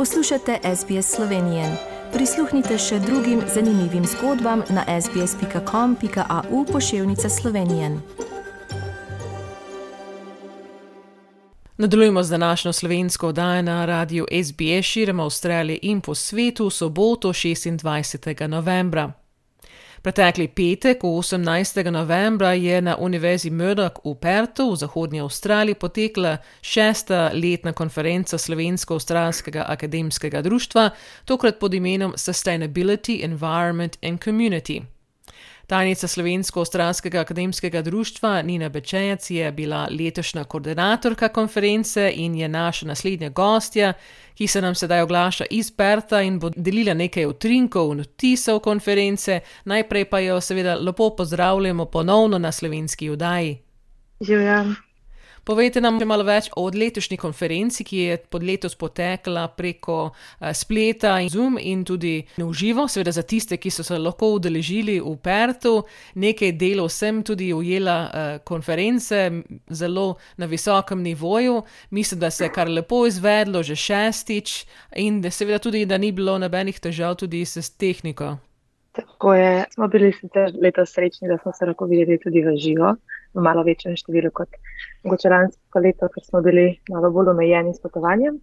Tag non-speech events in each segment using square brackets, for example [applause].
Poslušate SBS Slovenije. Prisluhnite še drugim zanimivim zgodbam na sbsp.com.au pošiljka Slovenije. Nadaljujemo z današnjo slovensko oddajo na radiju SBS širom Avstralije in po svetu soboto 26. novembra. Pretekli petek, 18. novembra, je na Univerzi Murdoch v Pertu v Zahodnji Avstraliji potekla šesta letna konferenca Slovensko-Australskega akademskega društva, tokrat pod imenom Sustainability, Environment and Community. Tajnica Slovensko-Australskega akademskega društva Nina Bečec je bila letošnja koordinatorka konference in je naša naslednja gostja, ki se nam sedaj oglaša iz Perta in bo delila nekaj utrinkov in vtisov konference. Najprej pa jo seveda lepo pozdravljamo ponovno na slovenski vdaji. Živja. Povejte nam malo več o letošnji konferenci, ki je pod letos potekla preko uh, spleta in Zoom in tudi v živo, seveda za tiste, ki so se lahko udeležili v Pertu. Nekaj delov sem tudi ujela uh, konference zelo na visokem nivoju. Mislim, da se je kar lepo izvedlo, že šestič in da seveda tudi, da ni bilo nobenih težav tudi s tehniko. Tako je, smo bili sicer letos srečni, da smo se lahko videli tudi v živo v malo večjem številu kot mogoče lansko leto, ker smo bili malo bolj omejeni s potovanjem.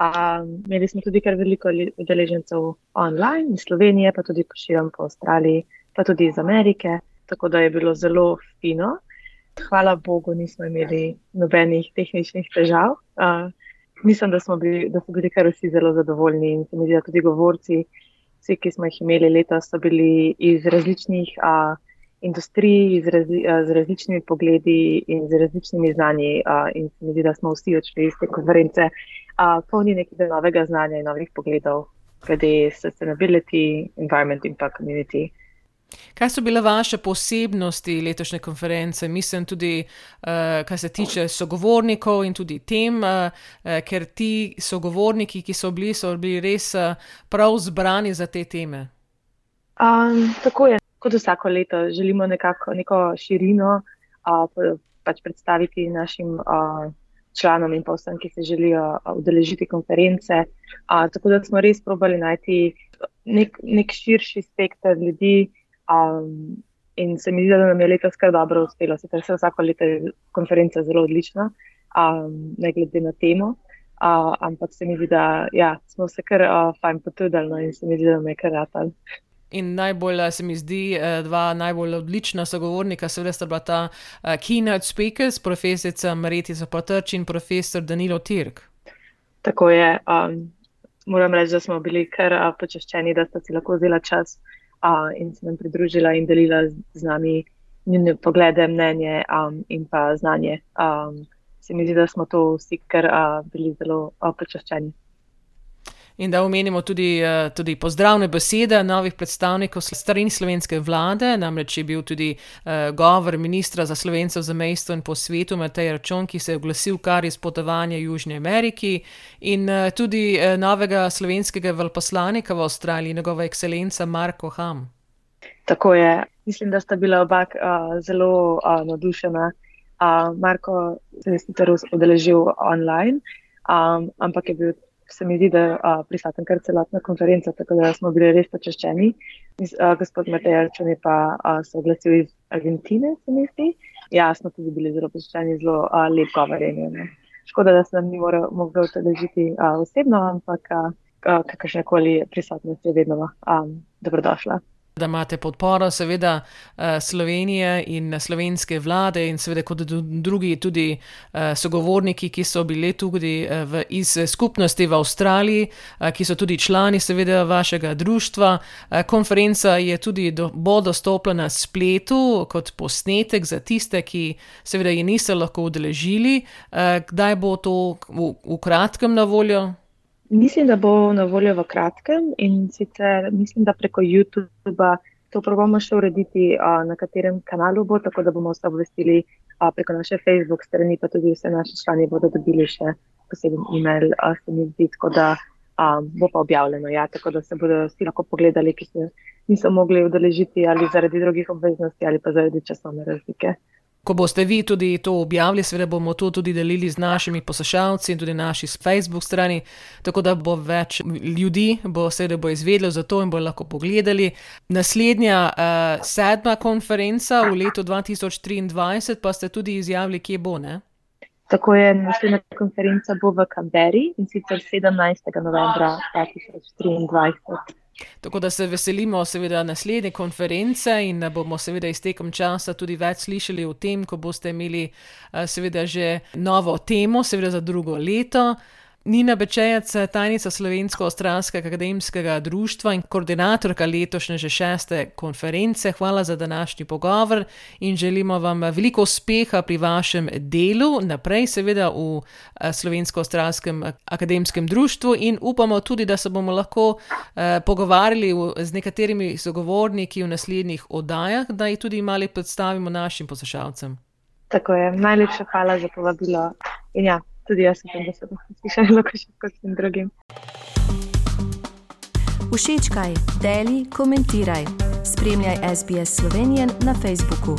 Um, imeli smo tudi kar veliko udeležencev online iz Slovenije, pa tudi pošiljam po Avstraliji, pa tudi iz Amerike, tako da je bilo zelo fino. Hvala Bogu, nismo imeli nobenih tehničnih težav. Uh, mislim, da, bili, da so bili kar vsi zelo zadovoljni in se mi zdi, da tudi govorci, vsi, ki smo jih imeli letos, so bili iz različnih. Uh, industriji z, razli, z različnimi pogledi in z različnimi znanji. In se mi zdi, da smo vsi odšli iz te konference polni nekega novega znanja in novih pogledov glede sustainability, environment in pa community. Kaj so bile vaše posebnosti letošnje konference? Mislim tudi, uh, kar se tiče sogovornikov in tudi tem, uh, ker ti sogovorniki, ki so bili, so bili res uh, prav zbrani za te teme. Um, tako je kot vsako leto, želimo nekako neko širino uh, pač predstaviti našim uh, članom in pa vsem, ki se želijo udeležiti konference. Uh, tako da smo res probali najti nek, nek širši spektr ljudi. Um, in se mi zdi, da nam je letos kar dobro uspelo. Sicer se vsako leto je konferenca zelo odlična, um, ne glede na temo. Uh, ampak se mi zdi, da ja, smo se kar uh, fajn potrudili no, in se mi zdi, da nam je kar rad. In najbolj se mi zdi, eh, dva najbolj odlična sogovornika, seveda sta bila ta uh, keynote speakers, profesorica Maritica Potrč in profesor Danilo Tirk. Tako je. Um, moram reči, da smo bili kar uh, počaščeni, da sta si lahko vzela čas uh, in se nam pridružila in delila z nami njene poglede, mnenje um, in pa znanje. Um, se mi zdi, da smo to vsi kar uh, bili zelo uh, počaščeni in da omenimo tudi, uh, tudi pozdravne besede novih predstavnikov starini slovenske vlade. Namreč je bil tudi uh, govor ministra za slovencev za mesto in po svetu Matej Račon, ki se je oglasil kar iz potovanja v Južni Ameriki in uh, tudi novega slovenskega velposlanika v Avstraliji, njegova ekscelenca Marko Ham. Tako je. Mislim, da sta bila oba uh, zelo uh, navdušena. Uh, Marko se je sicer udeležil online, um, ampak je bil se mi zdi, da je prisoten kar celotna konferenca, tako da smo bili res počaščeni. Gospod Matej Arčun je pa a, se oglasil iz Argentine, se mi zdi. Ja, smo tudi bili zelo počaščeni, zelo a, lep govor. Škoda, da se nam ni mogel odeležiti osebno, ampak kakršne koli prisotnosti je vedno a, dobrodošla da imate podporo, seveda, eh, Slovenije in slovenske vlade, in seveda, kot drugi, tudi eh, sogovorniki, ki so bili tudi eh, v, iz skupnosti v Avstraliji, ki so tudi člani, seveda, vašega društva. Konferenca je tudi do, bo dostopna na spletu kot posnetek za tiste, ki seveda je niso lahko udeležili. Kdaj bo to v, v kratkem na voljo? Mislim, da bo na voljo v kratkem in sicer mislim, da preko YouTube to probamo še urediti, na katerem kanalu bo, tako da bomo vse obvestili preko naše Facebook strani, pa tudi vse naše člani bodo dobili še poseben e-mail, se mi zdi, tako da bo pa objavljeno, ja, tako da se bodo vsi lahko pogledali, ki se niso mogli udeležiti ali zaradi drugih obveznosti ali pa zaradi časovne razlike. Ko boste vi tudi to objavili, seveda bomo to tudi delili z našimi poslušalci in tudi naši Facebook strani, tako da bo več ljudi, bo seveda bo izvedelo za to in bo lahko pogledali. Naslednja uh, sedma konferenca v letu 2023 pa ste tudi izjavili, kje bo, ne? Tako je, naslednja konferenca bo v Kamberi in sicer 17. novembra 2023. Tako da se veselimo, seveda, naslednje konference in bomo, seveda, iztekom časa tudi več slišali o tem, ko boste imeli, eh, seveda, že novo temo, seveda, za drugo leto. Nina Bečejac, tajnica Slovensko-Australskega akademskega društva in koordinatorka letošnje že šeste konference, hvala za današnji pogovor in želimo vam veliko uspeha pri vašem delu, naprej seveda v eh, Slovensko-Australskem akademskem društvu in upamo tudi, da se bomo lahko eh, pogovarjali z nekaterimi sogovorniki v naslednjih oddajah, da jih tudi mali predstavimo našim poslušalcem. Tako je, najlepša hvala za povabilo. In ja, tudi jaz da se bo slišalo [laughs] lahko še kot vsem drugim. Všečkaj, deli, komentiraj. Spremljaj SBS Slovenijo na Facebooku.